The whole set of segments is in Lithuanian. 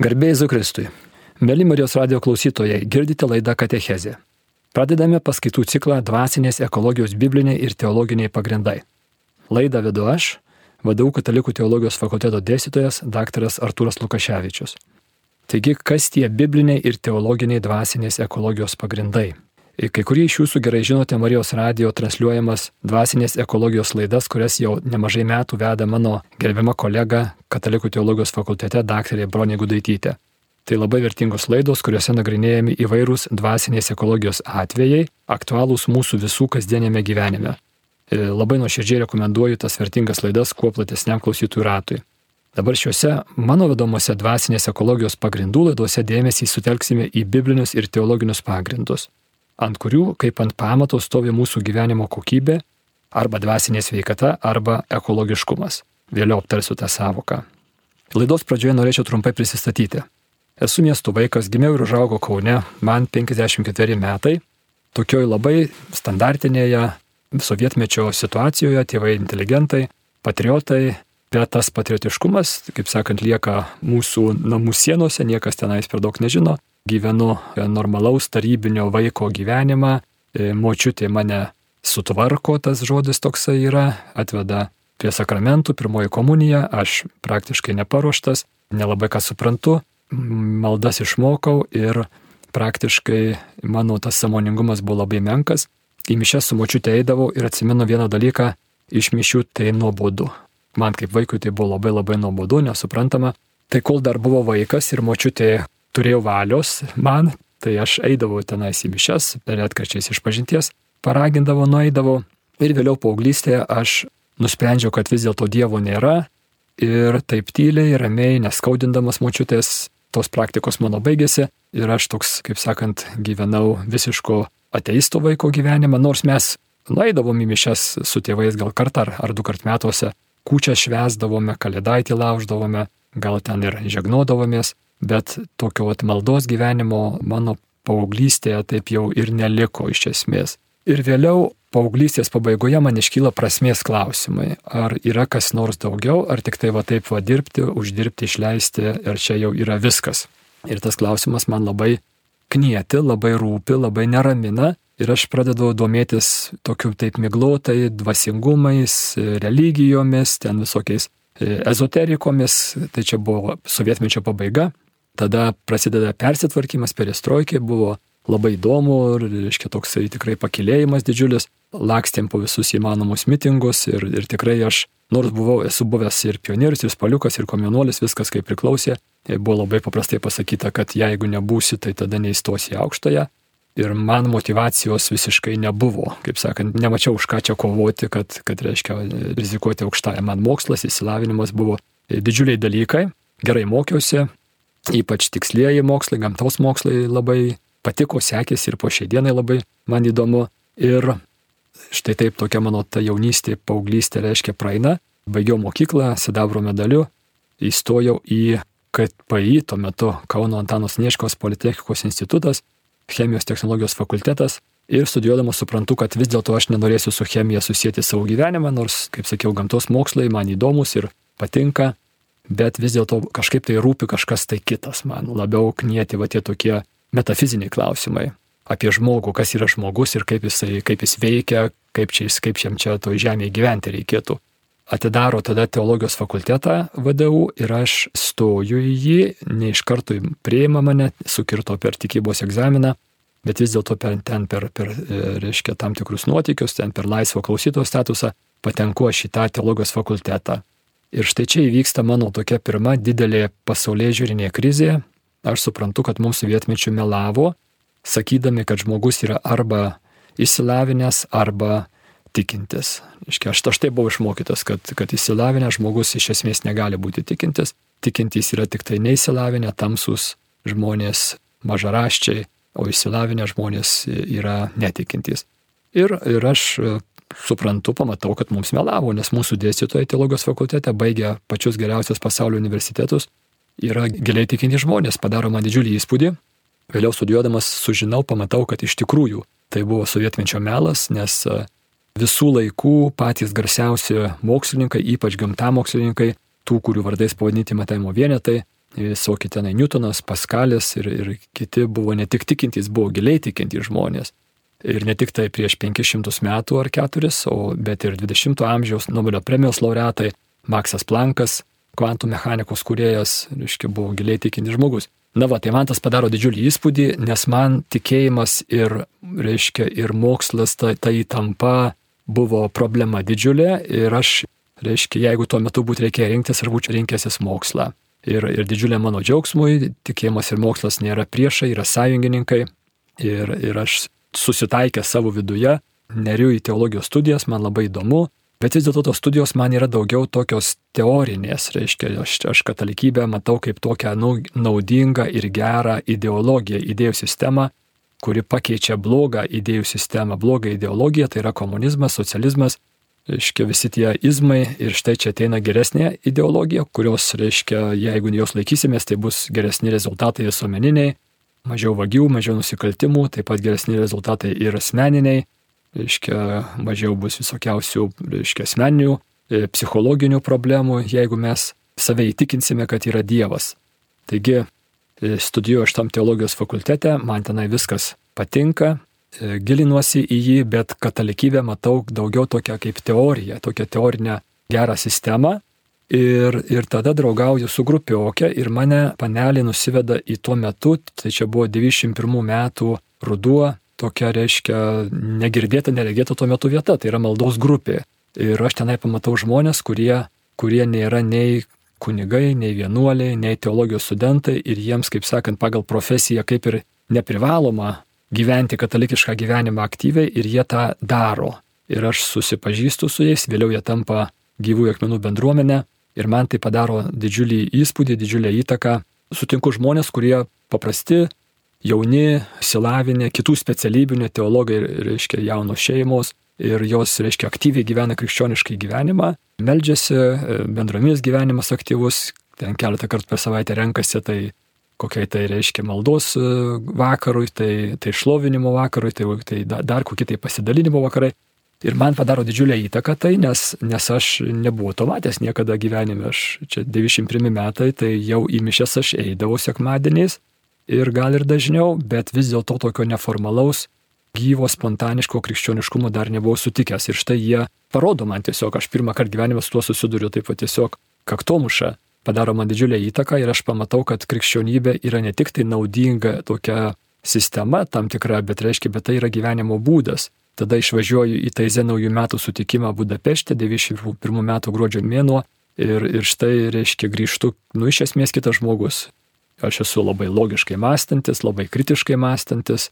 Garbėjai Zukristui. Mėly Marijos radio klausytojai, girdite laidą Katechezė. Pradedame paskaitų ciklą Dvasinės ekologijos bibliniai ir teologiniai pagrindai. Laidą vedu aš, vadovau Katalikų teologijos fakulteto dėstytojas dr. Artūras Lukaševičius. Taigi, kas tie bibliniai ir teologiniai dvasinės ekologijos pagrindai? Kai kurie iš jūsų gerai žinote Marijos radio transliuojamas dvasinės ekologijos laidas, kurias jau nemažai metų veda mano gerbiama kolega Katalikų teologijos fakultete daktarė Bronė Gudaitytė. Tai labai vertingos laidos, kuriuose nagrinėjami įvairūs dvasinės ekologijos atvejai, aktualūs mūsų visų kasdienėme gyvenime. Labai nuoširdžiai rekomenduoju tas vertingas laidas kuo platesniam klausytojų ratui. Dabar šiuose mano vedomose dvasinės ekologijos pagrindų laidose dėmesį sutelksime į biblinius ir teologinius pagrindus ant kurių kaip ant pamato stovi mūsų gyvenimo kokybė arba dvasinė sveikata arba ekologiškumas. Vėliau aptarsiu tą savoką. Laidos pradžioje norėčiau trumpai prisistatyti. Esu miestų vaikas, gimiau ir užaugau Kaune, man 54 metai. Tokioj labai standartinėje sovietmečio situacijoje tėvai inteligentai, patriotai, bet tas patriotiškumas, kaip sakant, lieka mūsų namų sienose, niekas tenais per daug nežino gyvenu normalaus tarybinio vaiko gyvenimą, e, močiutė mane sutvarko, tas žodis toksai yra, atveda prie sakramentų, pirmoji komunija, aš praktiškai neparuoštas, nelabai ką suprantu, maldas išmokau ir praktiškai mano tas samoningumas buvo labai menkas. Į mišęs su močiutė eidavau ir atsimenu vieną dalyką, iš mišių tai nuobodu. Man kaip vaikui tai buvo labai labai nuobodu, nesuprantama. Tai kol dar buvo vaikas ir močiutė turėjau valios man, tai aš eidavau tenais į mišes, per atkarčiais iš pažinties, paragindavau, nueidavau ir vėliau paauglystėje aš nusprendžiau, kad vis dėlto Dievo nėra ir taip tyliai, ramiai, neskaudindamas močiutės, tos praktikos mano baigėsi ir aš toks, kaip sakant, gyvenau visiško ateisto vaiko gyvenimą, nors mes nueidavom į mišes su tėvais gal kartą ar, ar du kart metuose, kūčią švesdavome, kalėdaitį lauždavome, gal ten ir žegnodavomės, bet tokio vat, maldos gyvenimo mano paauglystėje taip jau ir neliko iš esmės. Ir vėliau paauglystės pabaigoje man iškyla prasmės klausimai. Ar yra kas nors daugiau, ar tik tai va taip va dirbti, uždirbti, išleisti, ar čia jau yra viskas. Ir tas klausimas man labai knieti, labai rūpi, labai neramina. Ir aš pradedu domėtis tokiu taip miglotai dvasingumais, religijomis, ten visokiais e, ezoterikomis. Tai čia buvo sovietmečio pabaiga. Tada prasideda persitvarkymas, perestroikė buvo labai įdomu, ir, reiškia, toksai tikrai pakilėjimas didžiulis, lakstėm po visus įmanomus mitingus ir, ir tikrai aš, nors buvau, esu buvęs ir pionierius, ir spaliukas, ir komjaunuolis, viskas kaip priklausė, tai buvo labai paprastai pasakyta, kad jeigu nebūsi, tai tada neįstosi aukštąją. Ir man motivacijos visiškai nebuvo, kaip sakant, nemačiau už ką čia kovoti, kad, kad reiškia, rizikuoti aukštąją. Man mokslas, įsilavinimas buvo didžiuliai dalykai, gerai mokiausi, ypač tikslieji mokslai, gamtos mokslai labai patiko, sekėsi ir po šiai dienai labai man įdomu. Ir štai taip tokia mano ta jaunystė, paauglystė reiškia praeina. Baigiau mokyklą, sidabro medaliu, įstojau į KPI, tuo metu Kauno Antanos Nieškos Politechnikos institutas, chemijos technologijos fakultetas. Ir studijuodamas suprantu, kad vis dėlto aš nenorėsiu su chemija susijęti savo gyvenimą, nors, kaip sakiau, gamtos mokslai man įdomus ir patinka bet vis dėlto kažkaip tai rūpi kažkas tai kitas man, labiau knieti va tie tokie metafiziniai klausimai apie žmogų, kas yra žmogus ir kaip, jisai, kaip jis veikia, kaip, čia, kaip šiam čia to žemėje gyventi reikėtų. Atidaro tada teologijos fakultetą VDU ir aš stoju į jį, ne iš karto prieima mane, sukirto per tikybos egzaminą, bet vis dėlto per, ten per, per, e, reiškia, tam tikrus nuotykius, ten per laisvo klausytojo statusą patenku aš į tą teologijos fakultetą. Ir štai čia įvyksta mano tokia pirma didelė pasaulyje žiūrinė krizė. Aš suprantu, kad mums vietmečių melavo, sakydami, kad žmogus yra arba įsilavinęs, arba tikintis. Iškia, aš štai buvau išmokytas, kad, kad įsilavinęs žmogus iš esmės negali būti tikintis. Tikintys yra tik tai neįsilavinę, tamsus žmonės, mažaraščiai, o įsilavinę žmonės yra netikintys. Ir, ir aš suprantu, pamatau, kad mums melavo, nes mūsų dėstytojai teologijos fakultete baigė pačius geriausius pasaulio universitetus, yra giliai tikinti žmonės, padaro man didžiulį įspūdį. Vėliau studijuodamas sužinau, pamatau, kad iš tikrųjų tai buvo sovietmečio melas, nes e, visų laikų patys garsiausi mokslininkai, ypač gamtamokslininkai, tų, kurių vardais pavadinti matavimo vienetai, visokie tenai Newtonas, Paskalis ir, ir kiti buvo ne tik tikintys, buvo giliai tikintys žmonės. Ir ne tik tai prieš 500 metų ar 4, o, bet ir 20 amžiaus Nobelio premijos laureatai Maksas Plankas, kvantų mechanikos kuriejas, reiškia, buvo giliai tikintis žmogus. Na va, tai man tas padaro didžiulį įspūdį, nes man tikėjimas ir, reiškia, ir mokslas, ta, ta įtampa buvo problema didžiulė ir aš, reiškia, jeigu tuo metu būtų reikėję rinktis, ar būčiau rinkęsis mokslą. Ir, ir didžiulė mano džiaugsmui, tikėjimas ir mokslas nėra priešai, yra sąjungininkai. Ir, ir aš susitaikęs savo viduje, neriu į teologijos studijas, man labai įdomu, bet vis dėlto tos studijos man yra daugiau tokios teorinės, reiškia, aš, aš katalikybę matau kaip tokią naudingą ir gerą ideologiją, idėjų sistemą, kuri pakeičia blogą idėjų sistemą, blogą ideologiją, tai yra komunizmas, socializmas, reiškia visi tie izmai ir štai čia ateina geresnė ideologija, kurios, reiškia, jeigu jos laikysimės, tai bus geresni rezultatai visuomeniniai, mažiau vagių, mažiau nusikaltimų, taip pat geresni rezultatai ir asmeniniai, reiškia, mažiau bus visokiausių, reiškia, asmeninių, e, psichologinių problemų, jeigu mes save įtikinsime, kad yra Dievas. Taigi, e, studijuoju aš tam teologijos fakultete, man tenai viskas patinka, e, gilinuosi į jį, bet katalikybę matau daugiau tokią kaip teoriją, tokią teorinę gerą sistemą, Ir, ir tada draugauju su grupiokė ir mane panelė nusiveda į tuo metu, tai čia buvo 91 metų ruduo, tokia reiškia negirdėta, neregėta tuo metu vieta, tai yra maldos grupė. Ir aš tenai pamatau žmonės, kurie, kurie nėra nei kunigai, nei vienuoliai, nei teologijos studentai ir jiems, kaip sakant, pagal profesiją kaip ir neprivaloma gyventi katalikišką gyvenimą aktyviai ir jie tą daro. Ir aš susipažįstu su jais, vėliau jie tampa gyvųjų akmenų bendruomenė Ir man tai padaro didžiulį įspūdį, didžiulę įtaką. Sutinku žmonės, kurie paprasti, jauni, silavinę, kitų specialybių, ne teologai, reiškia jaunos šeimos ir jos, reiškia, aktyviai gyvena krikščioniškai gyvenimą, meldžiasi, bendromis gyvenimas aktyvus, ten keletą kartų per savaitę renkasi, tai kokiai tai reiškia maldos e, vakarui, tai, tai šlovinimo vakarui, tai, tai dar kokie tai pasidalinimo vakarai. Ir man padaro didžiulę įtaką tai, nes, nes aš nebuvau to matęs niekada gyvenime. Aš čia 91 metai, tai jau į mišęs aš eidavau sekmadieniais ir gal ir dažniau, bet vis dėlto tokio neformalaus, gyvo, spontaniško krikščioniškumo dar nebuvau sutikęs. Ir štai jie parodo man tiesiog, aš pirmą kartą gyvenime su tuo susiduriu taip pat tiesiog kaktomuša. Padaro man didžiulę įtaką ir aš pamatau, kad krikščionybė yra ne tik tai naudinga tokia sistema tam tikra, bet reiškia, bet tai yra gyvenimo būdas. Tada išvažiuoju į Taizę naujų metų sutikimą Budapešte, 91 metų gruodžio mėnuo ir, ir štai, reiškia, grįžtu, nu, iš esmės kitas žmogus. Aš esu labai logiškai mąstantis, labai kritiškai mąstantis,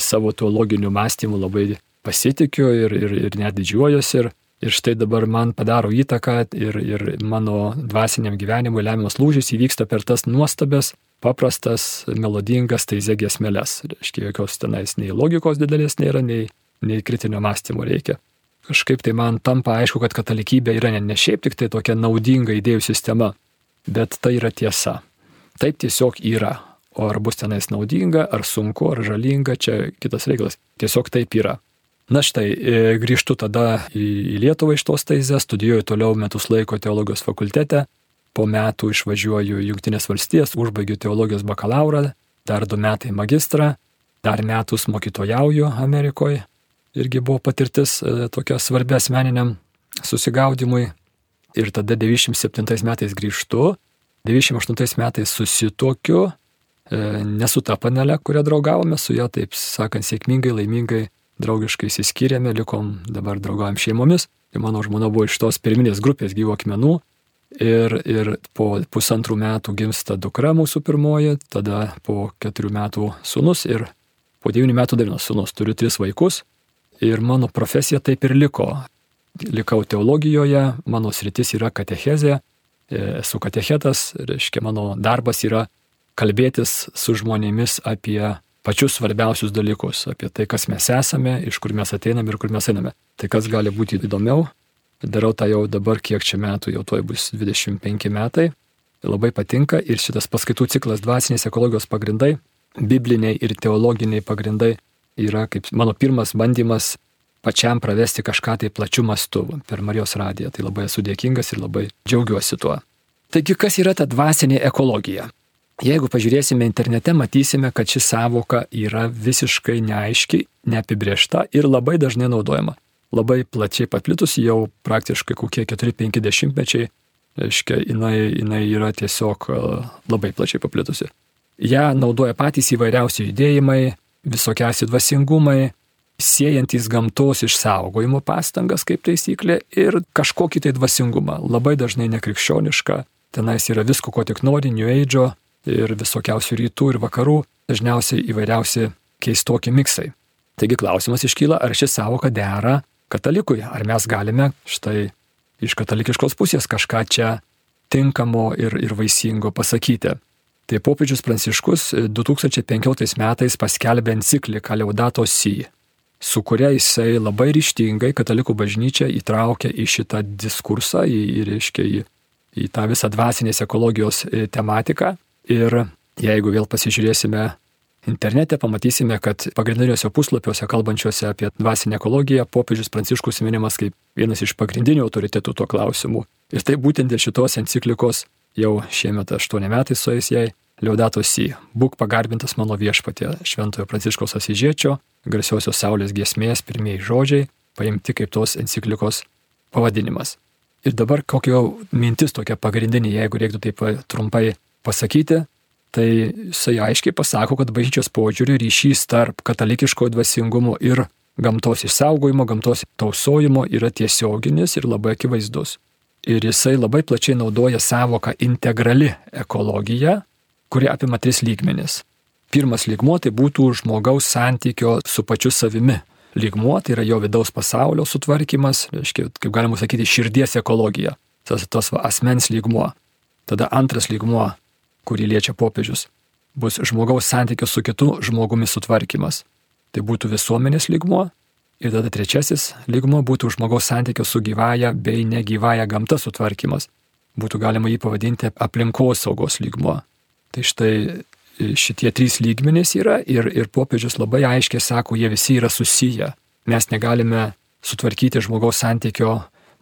savo tuo loginiu mąstymu labai pasitikiu ir, ir, ir net didžiuojuosi. Ir, ir štai dabar man padaro įtaką ir, ir mano dvasiniam gyvenimui lemiamas lūžis įvyksta per tas nuostabės, paprastas, melodingas taizė gesmelės. Reiškia, jokios tenais nei logikos didelės nėra, nei nei kritinio mąstymo reikia. Kažkaip tai man tampa aišku, kad katalikybė yra ne, ne šiaip tik tai tokia naudinga idėjų sistema, bet tai yra tiesa. Taip tiesiog yra. O ar bus tenais naudinga, ar sunku, ar žalinga, čia kitas reikalas. Tiesiog taip yra. Na štai, e, grįžtu tada į Lietuvą iš tos taizės, studijuoju toliau metus laiko teologijos fakultete, po metų išvažiuoju į Junktinės valstijas, užbaigiu teologijos bakalaurą, dar du metai magistrą, dar metus mokytojauju Amerikoje, irgi buvo patirtis e, tokia svarbi asmeniniam susigaudimui. Ir tada 97 metais grįžtu, 98 metais susitokiu, e, nesu tą panelę, kurią draugavome, su ją, taip sakant, sėkmingai, laimingai, draugiškai įsiskyrėme, likom dabar draugavom šeimomis. Ir mano žmona buvo iš tos pirminės grupės gyvo akmenų. Ir, ir po pusantrų metų gimsta dukra mūsų pirmoji, tada po keturių metų sunus ir po devynių metų dar vienas sunus. Turiu tris vaikus Ir mano profesija taip ir liko. Likau teologijoje, mano sritis yra katechezė, e, esu katechetas, reiškia mano darbas yra kalbėtis su žmonėmis apie pačius svarbiausius dalykus, apie tai, kas mes esame, iš kur mes ateiname ir kur mes einame. Tai kas gali būti įdomiau, darau tą jau dabar, kiek čia metų, jau toj bus 25 metai. Labai patinka ir šitas paskaitų ciklas dvasinės ekologijos pagrindai, bibliniai ir teologiniai pagrindai yra kaip mano pirmas bandymas pačiam pravesti kažką tai plačių mastų per Marijos radiją. Tai labai esu dėkingas ir labai džiaugiuosi tuo. Taigi, kas yra ta dvasinė ekologija? Jeigu pažiūrėsime internete, matysime, kad ši savoka yra visiškai neaiški, neapibriešta ir labai dažnai naudojama. Labai plačiai paplitusi jau praktiškai kokie 4-50 mečiai, reiškia, jinai, jinai yra tiesiog e, labai plačiai paplitusi. Ja naudoja patys įvairiausi judėjimai, visokiausi dvasingumai, siejantis gamtos išsaugojimo pastangas kaip taisyklė ir kažkokį tai dvasingumą, labai dažnai nekrikščionišką, tenais yra visko, ko tik nori, New Age ir visokiausių rytų ir vakarų, dažniausiai įvairiausi keistokie miksai. Taigi klausimas iškyla, ar ši savoka dera katalikui, ar mes galime štai iš katalikiškos pusės kažką čia tinkamo ir, ir vaisingo pasakyti. Tai popiežius Pranciškus 2015 e, metais paskelbė encikliką Leudato Si, su kuria jisai labai ryštingai katalikų bažnyčią įtraukė į šitą diskursą, į, į, reiškia, į, į tą visą dvasinės ekologijos e, tematiką. Ir jeigu vėl pasižiūrėsime internete, pamatysime, kad pagrindiniuose puslapiuose kalbančiuose apie dvasinę ekologiją popiežius Pranciškus minimas kaip vienas iš pagrindinių autoritetų tuo klausimu. Ir tai būtent dėl šitos enciklikos jau šiemet aštuoni metai sueis jai, Liaudato Si, būk pagarbintas mano viešpatė Šventojo Pranciškos Asižiečio, garsiosios Saulės giesmės pirmieji žodžiai, paimti kaip tos enciklikos pavadinimas. Ir dabar kokia mintis tokia pagrindinė, jeigu reiktų taip trumpai pasakyti, tai jisai aiškiai pasako, kad bažnyčios požiūrių ryšys tarp katalikiško dvasingumo ir gamtos išsaugojimo, gamtos tausojimo yra tiesioginis ir labai akivaizdus. Ir jisai labai plačiai naudoja savoką integrali ekologija, kuri apima tris lygmenis. Pirmas lygmuo tai būtų žmogaus santykio su pačiu savimi. Lygmuo tai yra jo vidaus pasaulio sutvarkymas, reiškia, kaip galima sakyti, širdies ekologija. Tas, tas va, asmens lygmuo. Tada antras lygmuo, kurį liečia popiežius, bus žmogaus santykio su kitu žmogumi sutvarkymas. Tai būtų visuomenės lygmuo, Ir tada trečiasis lygmo būtų žmogaus santykio su gyvaja bei negyvaja gamta sutvarkymas. Būtų galima jį pavadinti aplinkos saugos lygmo. Tai štai e, šitie trys lygmenys yra ir, ir popiežius labai aiškiai sako, jie visi yra susiję. Mes negalime sutvarkyti žmogaus santykio,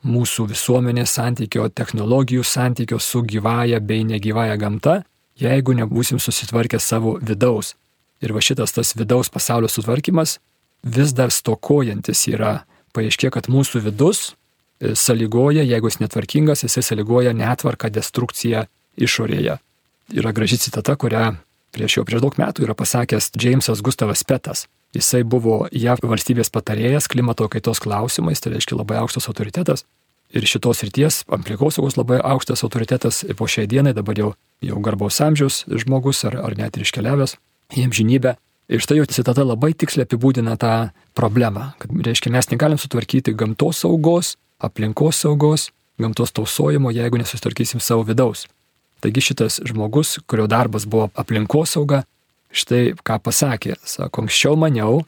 mūsų visuomenės santykio, technologijų santykio su gyvaja bei negyvaja gamta, jeigu nebūsim susitvarkę savo vidaus. Ir va šitas tas vidaus pasaulio sutvarkymas vis dar stokojantis yra. Paaiškė, kad mūsų vidus e, sąlygoja, jeigu jis netvarkingas, jisai sąlygoja netvarką, destrukciją išorėje. Yra graži citata, kurią prieš jau prieš daug metų yra pasakęs Džeimsas Gustavas Petas. Jisai buvo JAV valstybės patarėjas klimato kaitos klausimais, tai reiškia labai aukštas autoritetas. Ir šitos ryties aplinkosaugos labai aukštas autoritetas po šiai dienai, dabar jau, jau garbaus amžiaus žmogus ar, ar net ir iškeliavęs į amžinybę. Ir štai jo citata labai tiksliai apibūdina tą problemą, kad reiškia mes negalim sutvarkyti gamtos saugos, aplinkos saugos, gamtos tausojimo, jeigu nesusitvarkysim savo vidaus. Taigi šitas žmogus, kurio darbas buvo aplinkos sauga, štai ką pasakė, sako, anksčiau maniau,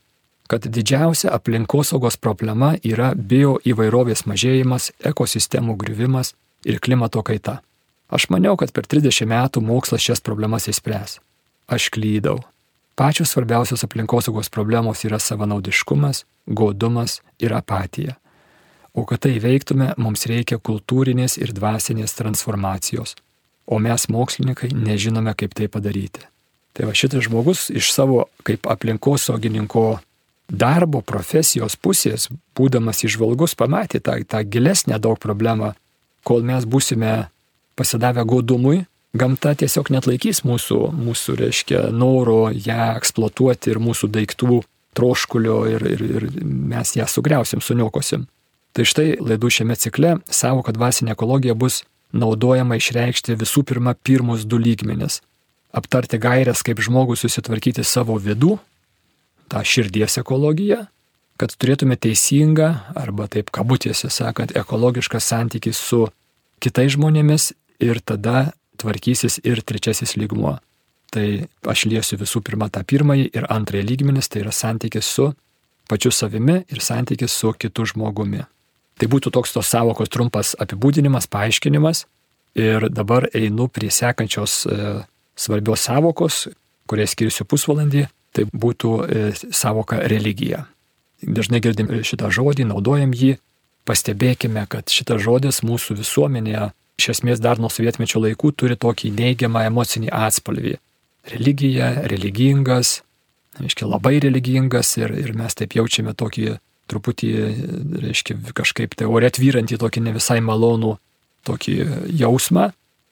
kad didžiausia aplinkos saugos problema yra bio įvairovės mažėjimas, ekosistemų griuvimas ir klimato kaita. Aš maniau, kad per 30 metų mokslas šias problemas įspręs. Aš klydau. Pačios svarbiausios aplinkosaugos problemos yra savanaudiškumas, godumas ir apatija. O kad tai veiktume, mums reikia kultūrinės ir dvasinės transformacijos. O mes mokslininkai nežinome, kaip tai padaryti. Tai va šitas žmogus iš savo kaip aplinkosaugininko darbo profesijos pusės, būdamas išvalgus, pamatė tą, tą gilesnę daug problemą, kol mes būsime pasidavę godumui, gamta tiesiog net laikys mūsų, mūsų reiškia, noro ją eksploatuoti ir mūsų daiktų troškulio ir, ir, ir mes ją sugriausim, suniokosim. Tai štai laidų šiame cikle savo, kad dvasinė ekologija bus naudojama išreikšti visų pirma pirmus du lygmenis. Aptarti gairias, kaip žmogus susitvarkyti savo vidų, tą širdies ekologiją, kad turėtume teisingą arba taip kabutėse sakant ekologišką santykį su kitais žmonėmis ir tada tvarkysis ir trečiasis lygmuo. Tai aš liesiu visų pirma tą pirmąjį ir antrąjį lygmenis, tai yra santykis su pačiu savimi ir santykis su kitu žmogumi. Tai būtų toks tos savokos trumpas apibūdinimas, paaiškinimas. Ir dabar einu prie sekančios e, svarbios savokos, kuriai skirsiu pusvalandį, tai būtų e, savoka religija. Dažnai girdim šitą žodį, naudojam jį, pastebėkime, kad šitas žodis mūsų visuomenėje iš esmės dar nuo sovietmečio laikų turi tokį neigiamą emocinį atspalvį. Religija, religingas, reiškia labai religingas ir, ir mes taip jaučiame tokį truputį, reiškia, kažkaip tai ore tvyrantį tokį ne visai malonų tokį jausmą.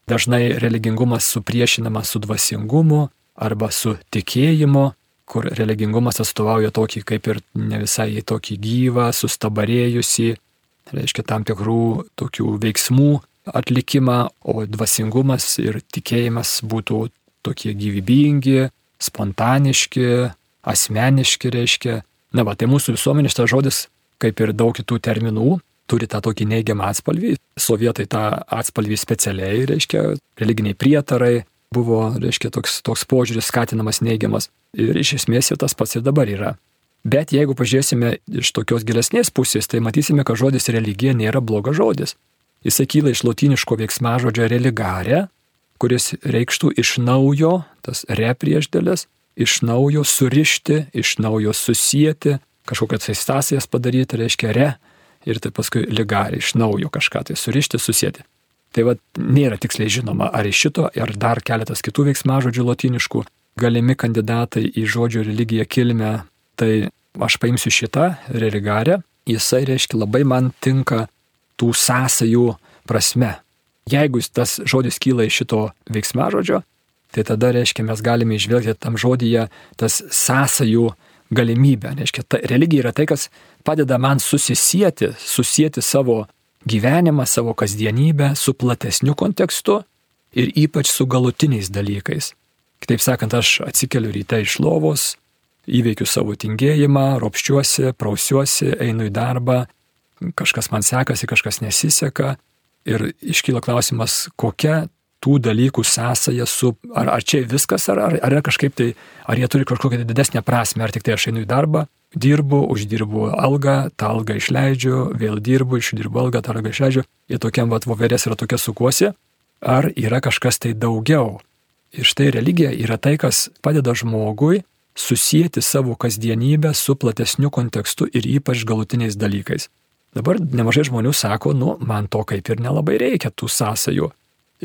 Dažnai religingumas supriešinamas su dvasingumu arba su tikėjimu, kur religingumas atstovauja tokį kaip ir ne visai tokį gyvą, sustabarėjusi, reiškia tam tikrų tokių veiksmų atlikimą, o dvasingumas ir tikėjimas būtų tokie gyvybingi, spontaniški, asmeniški, reiškia. Na, va, tai mūsų visuomenės tas žodis, kaip ir daug kitų terminų, turi tą tokį neigiamą atspalvį. Sovietai tą atspalvį specialiai, reiškia, religiniai prietarai buvo, reiškia, toks, toks požiūris skatinamas neigiamas. Ir iš esmės jau tas pats ir dabar yra. Bet jeigu pažiūrėsime iš tokios gilesnės pusės, tai matysime, kad žodis religija nėra blogas žodis. Jisai kyla iš latiniško veiksmažodžio religare, kuris reikštų iš naujo, tas re priešdėlės, iš naujo surišti, iš naujo susijęti, kažkokias sąsajas padaryti, reiškia re, ir tai paskui ligari iš naujo kažką tai surišti, susijęti. Tai vad nėra tiksliai žinoma, ar iš šito, ar dar keletas kitų veiksmažodžių lotiniškų galimi kandidatai į žodžio religiją kilmę, tai aš paimsiu šitą religarę, jisai reiškia labai man tinka tų sąsajų prasme. Jeigu tas žodis kyla iš šito veiksmažodžio, tai tada, reiškia, mes galime išvelgti tam žodyje tas sąsajų galimybę. Reiškia, ta religija yra tai, kas padeda man susisieti, susijęti savo gyvenimą, savo kasdienybę su platesniu kontekstu ir ypač su galutiniais dalykais. Kitaip sakant, aš atsikeliu ryte iš lovos, įveikiu savo tingėjimą, ropščiuosi, prausiuosi, einu į darbą, kažkas man sekasi, kažkas nesiseka. Ir iškyla klausimas, kokia tų dalykų sąsaja su, ar, ar čia viskas, ar, ar, ar kažkaip tai, ar jie turi kažkokią didesnę prasme, ar tik tai aš einu į darbą, dirbu, uždirbu algą, tą algą išleidžiu, vėl dirbu, išdirbu algą, tą algą išleidžiu, ir tokiam vat voverės yra tokia sukuosi, ar yra kažkas tai daugiau. Ir štai religija yra tai, kas padeda žmogui susijęti savo kasdienybę su platesniu kontekstu ir ypač galutiniais dalykais. Dabar nemažai žmonių sako, nu, man to kaip ir nelabai reikia tų sąsajų.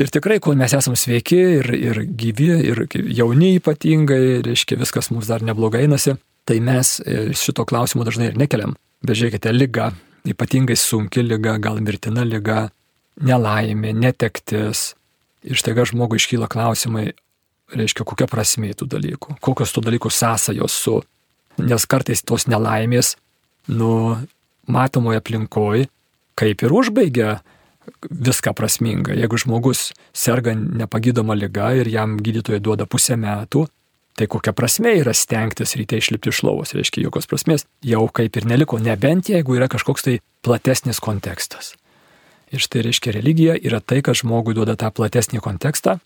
Ir tikrai, kol mes esame sveiki ir, ir gyvi, ir jauni ypatingai, reiškia, viskas mums dar neblogai einasi, tai mes e, šito klausimo dažnai ir nekeliam. Bet žiūrėkite, lyga, ypatingai sunki lyga, gal mirtina lyga, nelaimė, netektis. Ir štaiga žmogui iškyla klausimai, reiškia, kokia prasmė tų dalykų, kokios tų dalykų sąsajos su, nes kartais tos nelaimės, nu, matomoje aplinkoje, kaip ir užbaigia viską prasminga. Jeigu žmogus serga nepagydoma lyga ir jam gydytojai duoda pusę metų, tai kokia prasme yra stengtis ryte išlipti iš lovos, reiškia, jokios prasmės jau kaip ir neliko, nebent jeigu yra kažkoks tai platesnis kontekstas. Ir štai reiškia, religija yra tai, kad žmogui duoda tą platesnį kontekstą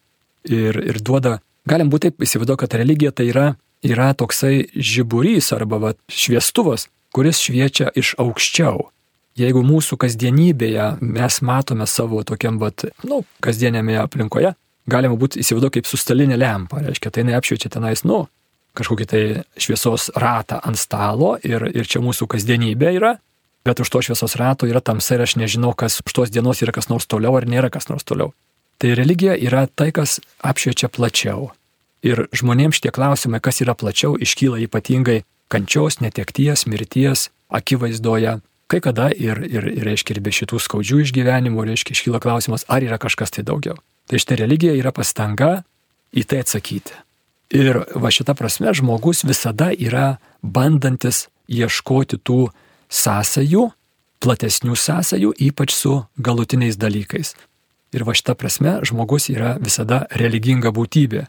ir, ir duoda, galim būti taip įsivaizduoti, kad religija tai yra, yra toksai žiburys arba va, šviestuvas, kuris šviečia iš aukščiau jeigu mūsų kasdienybėje mes matome savo tokiam, vat, nu, kasdienėme aplinkoje, galima būti įsivaizduoti kaip sustalinė lempa, reiškia, tai neapšviečia tenais, nu, kažkokį tai šviesos ratą ant stalo ir, ir čia mūsų kasdienybė yra, bet už to šviesos rato yra tamsa ir aš nežinau, kas už tos dienos yra kas nors toliau ar nėra kas nors toliau. Tai religija yra tai, kas apšviečia plačiau. Ir žmonėms šitie klausimai, kas yra plačiau, iškyla ypatingai kančios, netekties, mirties akivaizdoje, kai kada ir, ir, ir, reiškia, ir be šitų skaudžių išgyvenimų, reiškia, iškyla klausimas, ar yra kažkas tai daugiau. Tai štai religija yra pastanga į tai atsakyti. Ir va šita prasme žmogus visada yra bandantis ieškoti tų sąsajų, platesnių sąsajų, ypač su galutiniais dalykais. Ir va šita prasme žmogus yra visada religinga būtybė.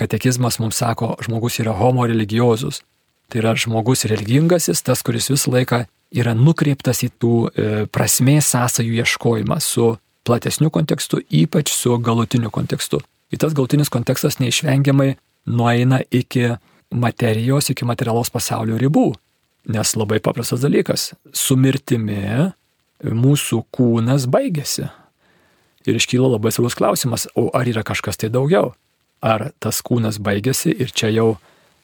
Katekizmas mums sako, žmogus yra homo religiozus. Tai yra žmogus religingasis, tas, kuris visą laiką yra nukreiptas į tų e, prasmės sąsajų ieškojimą su platesniu kontekstu, ypač su galutiniu kontekstu. Ir tas galutinis kontekstas neišvengiamai nueina iki materijos, iki materialos pasaulio ribų. Nes labai paprastas dalykas - su mirtimi mūsų kūnas baigėsi. Ir iškyla labai svarbus klausimas, o ar yra kažkas tai daugiau? Ar tas kūnas baigėsi ir čia jau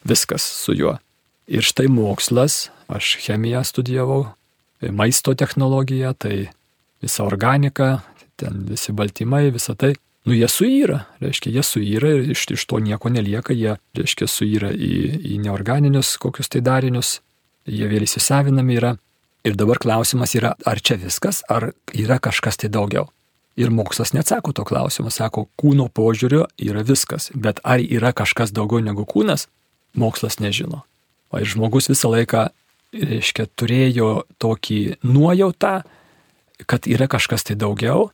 viskas su juo? Ir štai mokslas, aš chemiją studijavau, maisto technologiją, tai visa organika, ten visi baltymai, visa tai, nu jie suyra, reiškia, jie suyra ir iš, iš to nieko nelieka, jie, reiškia, suyra į, į neorganinius kokius tai darinius, jie vėl įsisavinami yra. Ir dabar klausimas yra, ar čia viskas, ar yra kažkas tai daugiau. Ir mokslas neatsako to klausimo, sako, kūno požiūrio yra viskas, bet ar yra kažkas daugiau negu kūnas, mokslas nežino. O ir žmogus visą laiką, reiškia, turėjo tokį nuojautą, kad yra kažkas tai daugiau.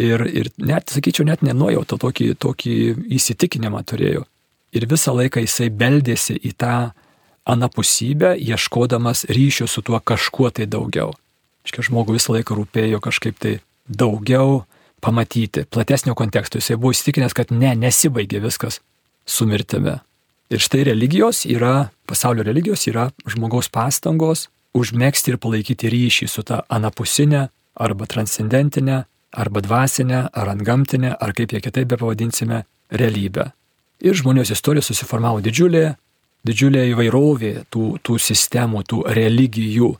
Ir, ir net, sakyčiau, net nenuojautą, tokį, tokį įsitikinimą turėjo. Ir visą laiką jisai beldėsi į tą anapusybę, ieškodamas ryšio su tuo kažkuo tai daugiau. Iškia, žmogui visą laiką rūpėjo kažkaip tai daugiau pamatyti, platesnio konteksto. Jisai buvo įsitikinęs, kad ne, nesibaigė viskas su mirtimi. Ir štai religijos yra, pasaulio religijos yra žmogaus pastangos užmėgsti ir palaikyti ryšį su ta anapusinė arba transcendentinė, arba dvasinė, ar antgamtinė, ar kaip jie kitaip be pavadinsime, realybė. Ir žmonijos istorija susiformavo didžiulė, didžiulė įvairovė tų, tų sistemų, tų religijų,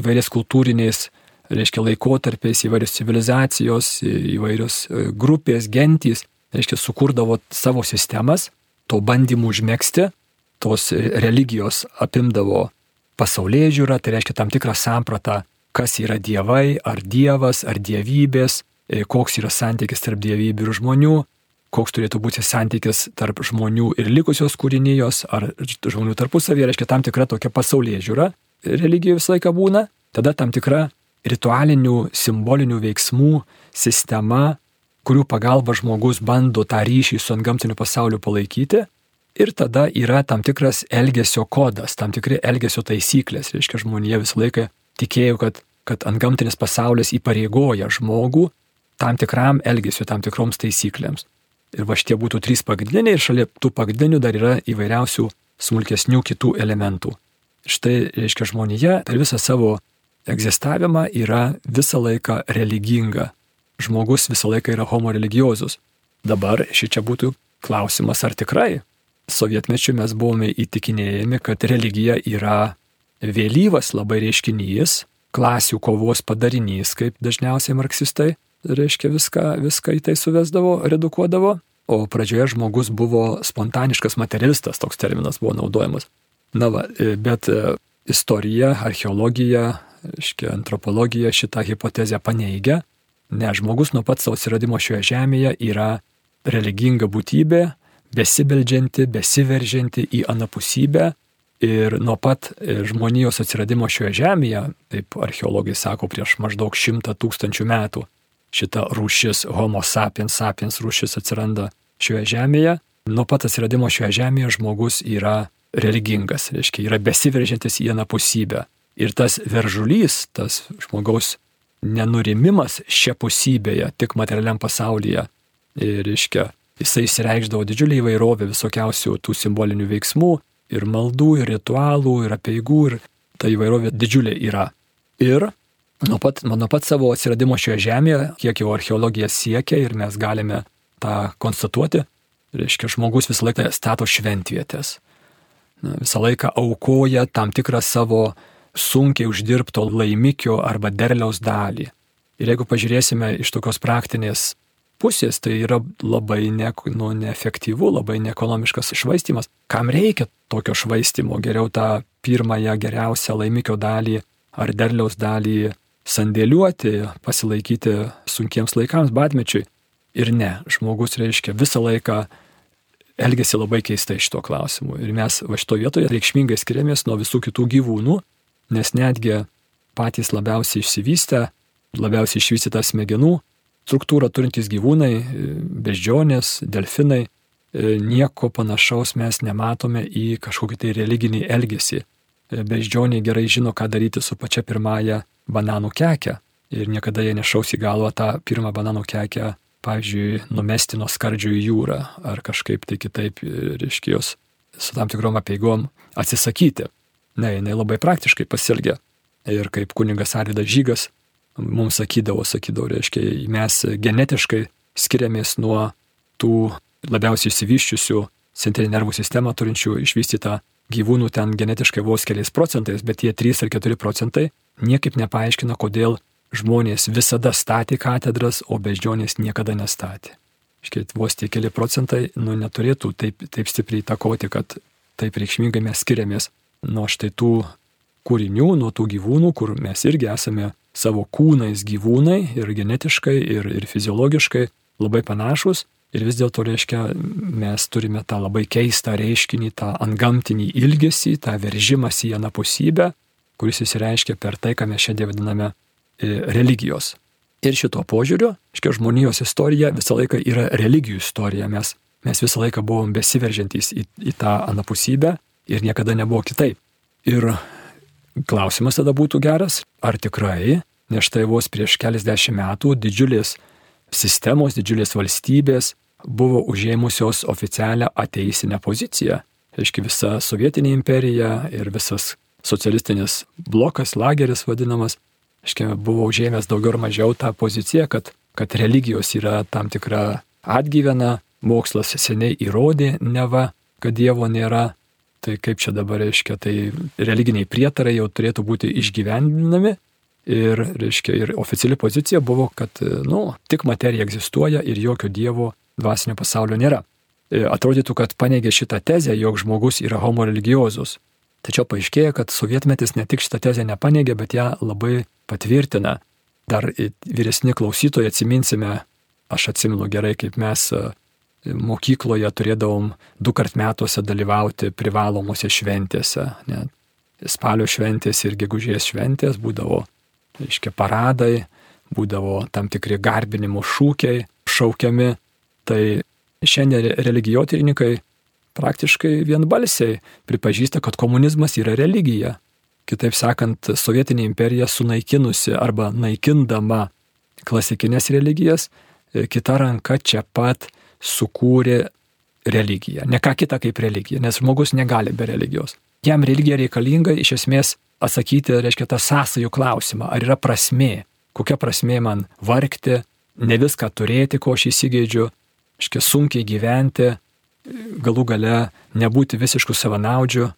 įvairiais kultūriniais, reiškia, laikotarpiais, įvairios civilizacijos, įvairios e, grupės, gentys, reiškia, sukurdavo savo sistemas to bandymų užmėgsti, tos religijos apimdavo pasaulyje žiūrą, tai reiškia tam tikrą sampratą, kas yra dievai, ar dievas, ar dievybės, e, koks yra santykis tarp dievybių ir žmonių, koks turėtų būti santykis tarp žmonių ir likusios kūrinijos, ar žmonių tarpusavėje, reiškia tam tikra tokia pasaulyje žiūra, religija visą laiką būna, tada tam tikra ritualinių, simbolinių veiksmų sistema, kurių pagalba žmogus bando tą ryšį su antgamtiniu pasauliu palaikyti. Ir tada yra tam tikras elgesio kodas, tam tikri elgesio taisyklės. Reiškia, žmonija visą laiką tikėjo, kad, kad antgamtinis pasaulis įpareigoja žmogų tam tikram elgesiu, tam tikroms taisyklėms. Ir va šitie būtų trys pagrindiniai ir šalia tų pagrindinių dar yra įvairiausių smulkesnių kitų elementų. Štai, reiškia, žmonija per visą savo egzistavimą yra visą laiką religinga žmogus visą laiką yra homo religiozus. Dabar ši čia būtų klausimas, ar tikrai sovietmečiu mes buvome įtikinėjami, kad religija yra vėlyvas labai reiškinys, klasių kovos padarinys, kaip dažniausiai marksistai, reiškia viską, viską į tai suvesdavo, redukuodavo, o pradžioje žmogus buvo spontaniškas materialistas, toks terminas buvo naudojamas. Na, va, bet e, istorija, archeologija, reiškia antropologija šitą hipotezę paneigia Ne, žmogus nuo pat savo atsiradimo šioje žemėje yra religinga būtybė, besibeldžianti, besiveržianti į anapusybę. Ir nuo pat e, žmonijos atsiradimo šioje žemėje, taip archeologai sako, prieš maždaug šimtą tūkstančių metų, šita rūšis, Homo sapiens sapiens rūšis atsiranda šioje žemėje. Nuo pat atsiradimo šioje žemėje žmogus yra religingas, reiškia, yra besiveržiantis į anapusybę. Ir tas veržulys, tas žmogaus nenurimimas šia pusybėje, tik materialiam pasaulyje. Ir, reiškia, jisai įsireikždavo didžiulį įvairovę visokiausių tų simbolinių veiksmų, ir maldų, ir ritualų, ir apieigų, ir ta įvairovė didžiulė yra. Ir nuo pat, nuo pat savo atsiradimo šioje žemėje, kiek jau archeologija siekia ir mes galime tą konstatuoti, reiškia, žmogus visą laiką stato šventvietės. Visą laiką aukoja tam tikrą savo sunkiai uždirbto laimikio arba derliaus dalį. Ir jeigu pažiūrėsime iš tokios praktinės pusės, tai yra labai ne, nu, neefektyvu, labai neekonomiškas švaistimas. Kam reikia tokio švaistimo? Geriau tą pirmąją geriausią laimikio dalį ar derliaus dalį sandėliuoti, pasilaikyti sunkiems laikams, batmečiui. Ir ne, žmogus reiškia visą laiką elgesi labai keistai šito klausimu. Ir mes va šito vietoje reikšmingai skiriamės nuo visų kitų gyvūnų, nes netgi patys labiausiai išsivystę, labiausiai išvystytą smegenų struktūrą turintys gyvūnai, beždžionės, delfinai, nieko panašaus mes nematome į kažkokį tai religinį elgesį. Beždžioniai gerai žino, ką daryti su pačia pirmąja bananų keke ir niekada jie nešaus į galvą tą pirmą bananų kekę, pavyzdžiui, numesti nuo skardžių į jūrą ar kažkaip tai kitaip, reiškia, jos su tam tikrom apieigom atsisakyti. Ne, jinai labai praktiškai pasielgia. Ir kaip kuningas Arvidas Žygas mums sakydavo, sakydavo, reiškia, mes genetiškai skiriamės nuo tų labiausiai išsivyščiusių centrinį nervų sistemą turinčių išvystytą gyvūnų ten genetiškai vos keliais procentais, bet tie 3 ar 4 procentai niekaip nepaaiškina, kodėl žmonės visada statė katedras, o beždžionės niekada nestatė. Iškiet, vos tie keli procentai nu, neturėtų taip, taip stipriai įtakoti, kad taip reikšmingai mes skiriamės nuo štai tų kūrinių, nuo tų gyvūnų, kur mes irgi esame savo kūnais gyvūnai ir genetiškai, ir, ir fiziologiškai labai panašus. Ir vis dėlto, reiškia, mes turime tą labai keistą reiškinį, tą antgamtinį ilgesį, tą veržimąsi į anapusybę, kuris įsireiškia per tai, ką mes šiandien vadiname e, religijos. Ir šito požiūriu, aiškiai, žmonijos istorija visą laiką yra religijų istorija. Mes, mes visą laiką buvom besiveržiantys į, į tą anapusybę ir niekada nebuvo kitaip. Ir klausimas tada būtų geras, ar tikrai, nes štai vos prieš keliasdešimt metų didžiulės sistemos, didžiulės valstybės buvo užėmusios oficialią ateisinę poziciją. Aiškiai, visa sovietinė imperija ir visas socialistinis blokas, lageris vadinamas, aiškiai, buvo užėmęs daugiau ar mažiau tą poziciją, kad, kad religijos yra tam tikra atgyvena, mokslas seniai įrodė neva, kad Dievo nėra, tai kaip čia dabar reiškia, tai religiniai prietarai jau turėtų būti išgyvendinami. Ir, reiškia, ir oficiali pozicija buvo, kad, nu, tik materija egzistuoja ir jokio Dievo dvasinio pasaulio nėra. E, atrodytų, kad paneigė šitą tezę, jog žmogus yra homo religiozus. Tačiau paaiškėja, kad sovietmetis ne tik šitą tezę nepaneigė, bet ją labai patvirtina. Dar vyresni klausytojai atsiminsime, aš atsimenu gerai, kaip mes mokykloje turėdavom du kart metuose dalyvauti privalomose šventėse. Net spalio šventės ir gegužės šventės būdavo, aiškiai, paradai, būdavo tam tikri garbinimo šūkiai šaukiami Tai šiandien religijotyrininkai praktiškai vienbalsiai pripažįsta, kad komunizmas yra religija. Kitaip sakant, sovietinė imperija sunaikinusi arba naikindama klasikinės religijas, e, kita ranka čia pat sukūrė religiją. Ne ką kitą kaip religiją, nes žmogus negali be religijos. Jam religija reikalinga iš esmės atsakyti, reiškia, tą sąsajų klausimą, ar yra prasmė, kokia prasmė man vargti, ne viską turėti, ko aš įsigeidžiu, iškia sunkiai gyventi, galų gale nebūti visiškų savanaudžių.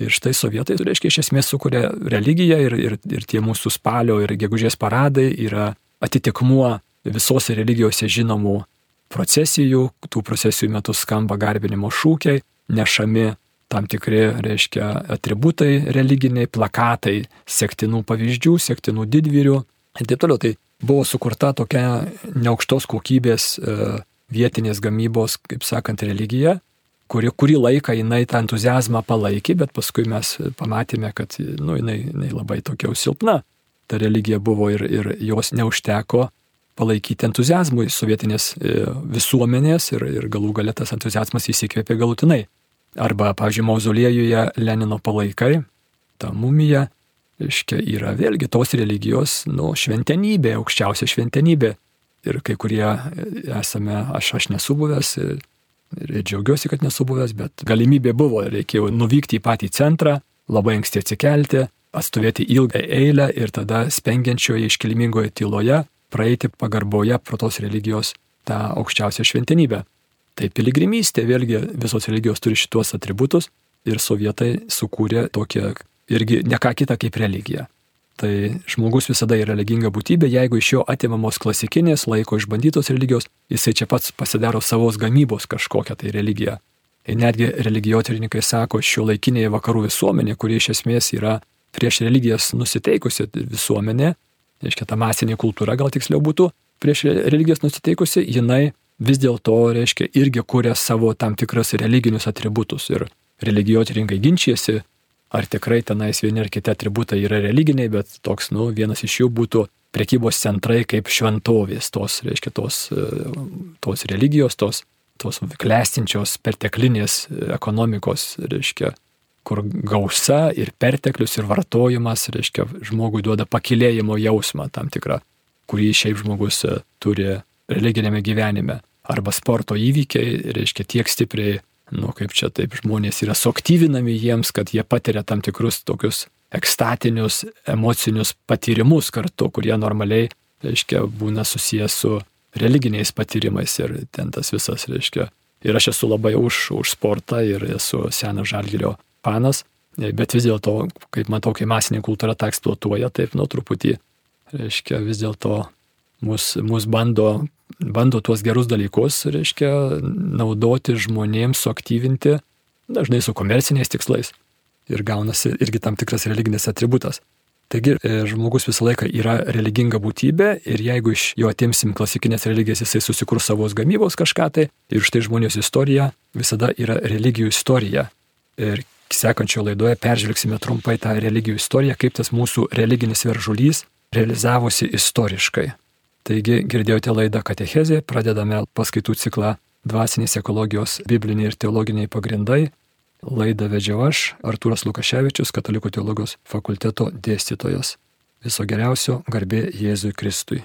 Ir štai sovietai, tai reiškia, iš esmės sukuria religiją ir, ir, ir tie mūsų spalio ir gegužės paradai yra atitikmuo visose religijose žinomų procesijų, tų procesijų metu skamba garbinimo šūkiai, nešami tam tikri, reiškia, atributai religiniai, plakatai, sektinų pavyzdžių, sektinų didvyrių ir taip toliau. Tai buvo sukurta tokia neaukštos kokybės e, vietinės gamybos, kaip sakant, religija, kuri kurį laiką jinai tą entuzijazmą palaikė, bet paskui mes pamatėme, kad nu, jinai, jinai labai tokia silpna. Ta religija buvo ir, ir jos neužteko palaikyti entuzijazmui sovietinės e, visuomenės ir, ir galų galę tas entuzijazmas įsikvėpė galutinai. Arba, pavyzdžiui, mauzoliejuje Lenino palaikai, ta mumija, reiškia, yra vėlgi tos religijos, nu, šventenybė, aukščiausia šventenybė ir kai kurie esame, aš, aš nesu buvęs ir, ir džiaugiuosi, kad nesu buvęs, bet galimybė buvo, reikėjo nuvykti į patį centrą, labai anksti atsikelti, atstovėti ilgą eilę ir tada spengiančioje iškilmingoje tyloje praeiti pagarboje pro tos religijos tą aukščiausią šventenybę. Tai piligrimystė, vėlgi visos religijos turi šituos atributus ir sovietai sukūrė tokią irgi ne ką kitą kaip religiją. Tai žmogus visada yra religinga būtybė, jeigu iš jo atimamos klasikinės laiko išbandytos religijos, jisai čia pats pasidaro savos gamybos kažkokią tai religiją. Ir netgi religijotyrininkai sako, šio laikinėje vakarų visuomenė, kuri iš esmės yra prieš religijas nusiteikusi visuomenė, reiškia ta masinė kultūra gal tiksliau būtų, prieš religijas nusiteikusi, jinai vis dėlto, reiškia, irgi kuria savo tam tikras religinius atributus. Ir religijotyrininkai ginčijasi, ar tikrai tenais vieni ar kiti atributai yra religiniai, bet toks, nu, vienas iš jų būtų prekybos centrai kaip šventovės, tos, reiškia, tos, e, tos religijos, tos, tos klestinčios perteklinės ekonomikos, reiškia, kur gausa ir perteklius ir vartojimas, reiškia, žmogui duoda pakilėjimo jausmą tam tikrą, kurį šiaip žmogus e, turi religinėme gyvenime. Arba sporto įvykiai, reiškia, tiek stipriai nu kaip čia taip žmonės yra suaktyvinami jiems, kad jie patiria tam tikrus tokius ekstatinius, emocinius patyrimus kartu, kurie normaliai, reiškia, būna susijęs su religiniais patyrimais ir ten tas visas, reiškia. Ir aš esu labai už, už sportą ir esu senas žalgerio fanas, bet vis dėlto, kaip matau, kai masinė kultūra tą eksploatuoja, taip, nu, truputį reiškia, vis dėlto mus, mus bando, bando tuos gerus dalykus, reiškia, naudoti žmonėms, suaktyvinti, dažnai su komerciniais tikslais. Ir gaunasi irgi tam tikras religinis atributas. Taigi e, žmogus visą laiką yra religinga būtybė ir jeigu iš jo atimsim klasikinės religijas, jisai susikurs savos gamybos kažką tai ir štai žmonijos istorija visada yra religijų istorija. Ir sekančio laidoje peržvelgsime trumpai tą religijų istoriją, kaip tas mūsų religinis veržulys realizavosi istoriškai. Taigi girdėjote laidą Katechezė, pradedame paskaitų ciklą Dvasinės ekologijos bibliniai ir teologiniai pagrindai. Laidą vedžiau aš, Artūras Lukaševičius, Katalikų teologijos fakulteto dėstytojas. Viso geriausio garbė Jėzui Kristui.